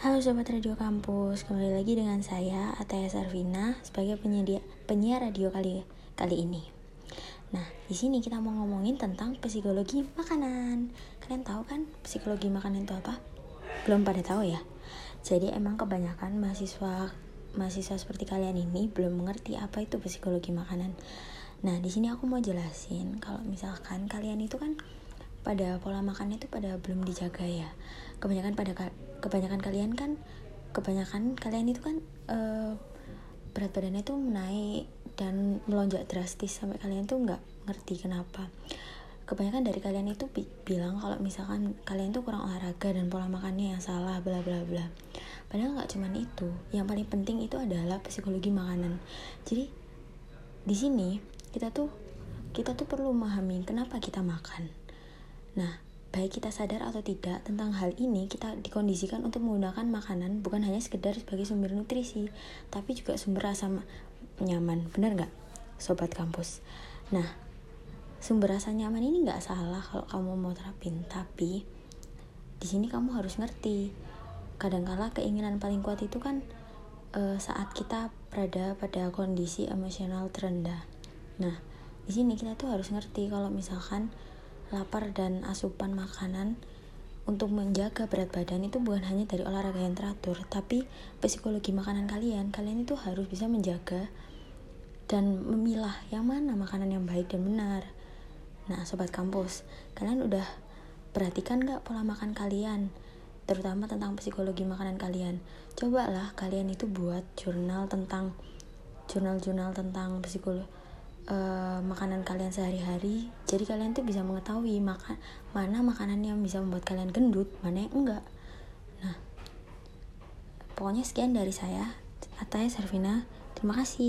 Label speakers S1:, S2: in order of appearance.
S1: Halo Sobat Radio Kampus, kembali lagi dengan saya Ataya Sarvina sebagai penyedia penyiar radio kali kali ini. Nah, di sini kita mau ngomongin tentang psikologi makanan. Kalian tahu kan psikologi makanan itu apa? Belum pada tahu ya. Jadi emang kebanyakan mahasiswa mahasiswa seperti kalian ini belum mengerti apa itu psikologi makanan. Nah, di sini aku mau jelasin kalau misalkan kalian itu kan pada pola makannya itu pada belum dijaga ya. Kebanyakan pada kebanyakan kalian kan kebanyakan kalian itu kan uh, berat badannya tuh naik dan melonjak drastis sampai kalian tuh nggak ngerti kenapa. Kebanyakan dari kalian itu bi bilang kalau misalkan kalian tuh kurang olahraga dan pola makannya yang salah bla bla bla. Padahal nggak cuman itu. Yang paling penting itu adalah psikologi makanan. Jadi di sini kita tuh kita tuh perlu memahami kenapa kita makan nah Baik kita sadar atau tidak tentang hal ini, kita dikondisikan untuk menggunakan makanan bukan hanya sekedar sebagai sumber nutrisi, tapi juga sumber rasa nyaman. Benar nggak, sobat kampus? Nah, sumber rasa nyaman ini nggak salah kalau kamu mau terapin, tapi di sini kamu harus ngerti. Kadangkala keinginan paling kuat itu kan uh, saat kita berada pada kondisi emosional terendah. Nah, di sini kita tuh harus ngerti kalau misalkan lapar dan asupan makanan untuk menjaga berat badan itu bukan hanya dari olahraga yang teratur, tapi psikologi makanan kalian. Kalian itu harus bisa menjaga dan memilah yang mana makanan yang baik dan benar. Nah, sobat kampus, kalian udah perhatikan gak pola makan kalian? Terutama tentang psikologi makanan kalian. Cobalah kalian itu buat jurnal tentang jurnal-jurnal tentang psikologi uh, makanan kalian sehari-hari. Jadi kalian tuh bisa mengetahui makan mana makanan yang bisa membuat kalian gendut mana yang enggak. Nah pokoknya sekian dari saya. Ataya Servina terima kasih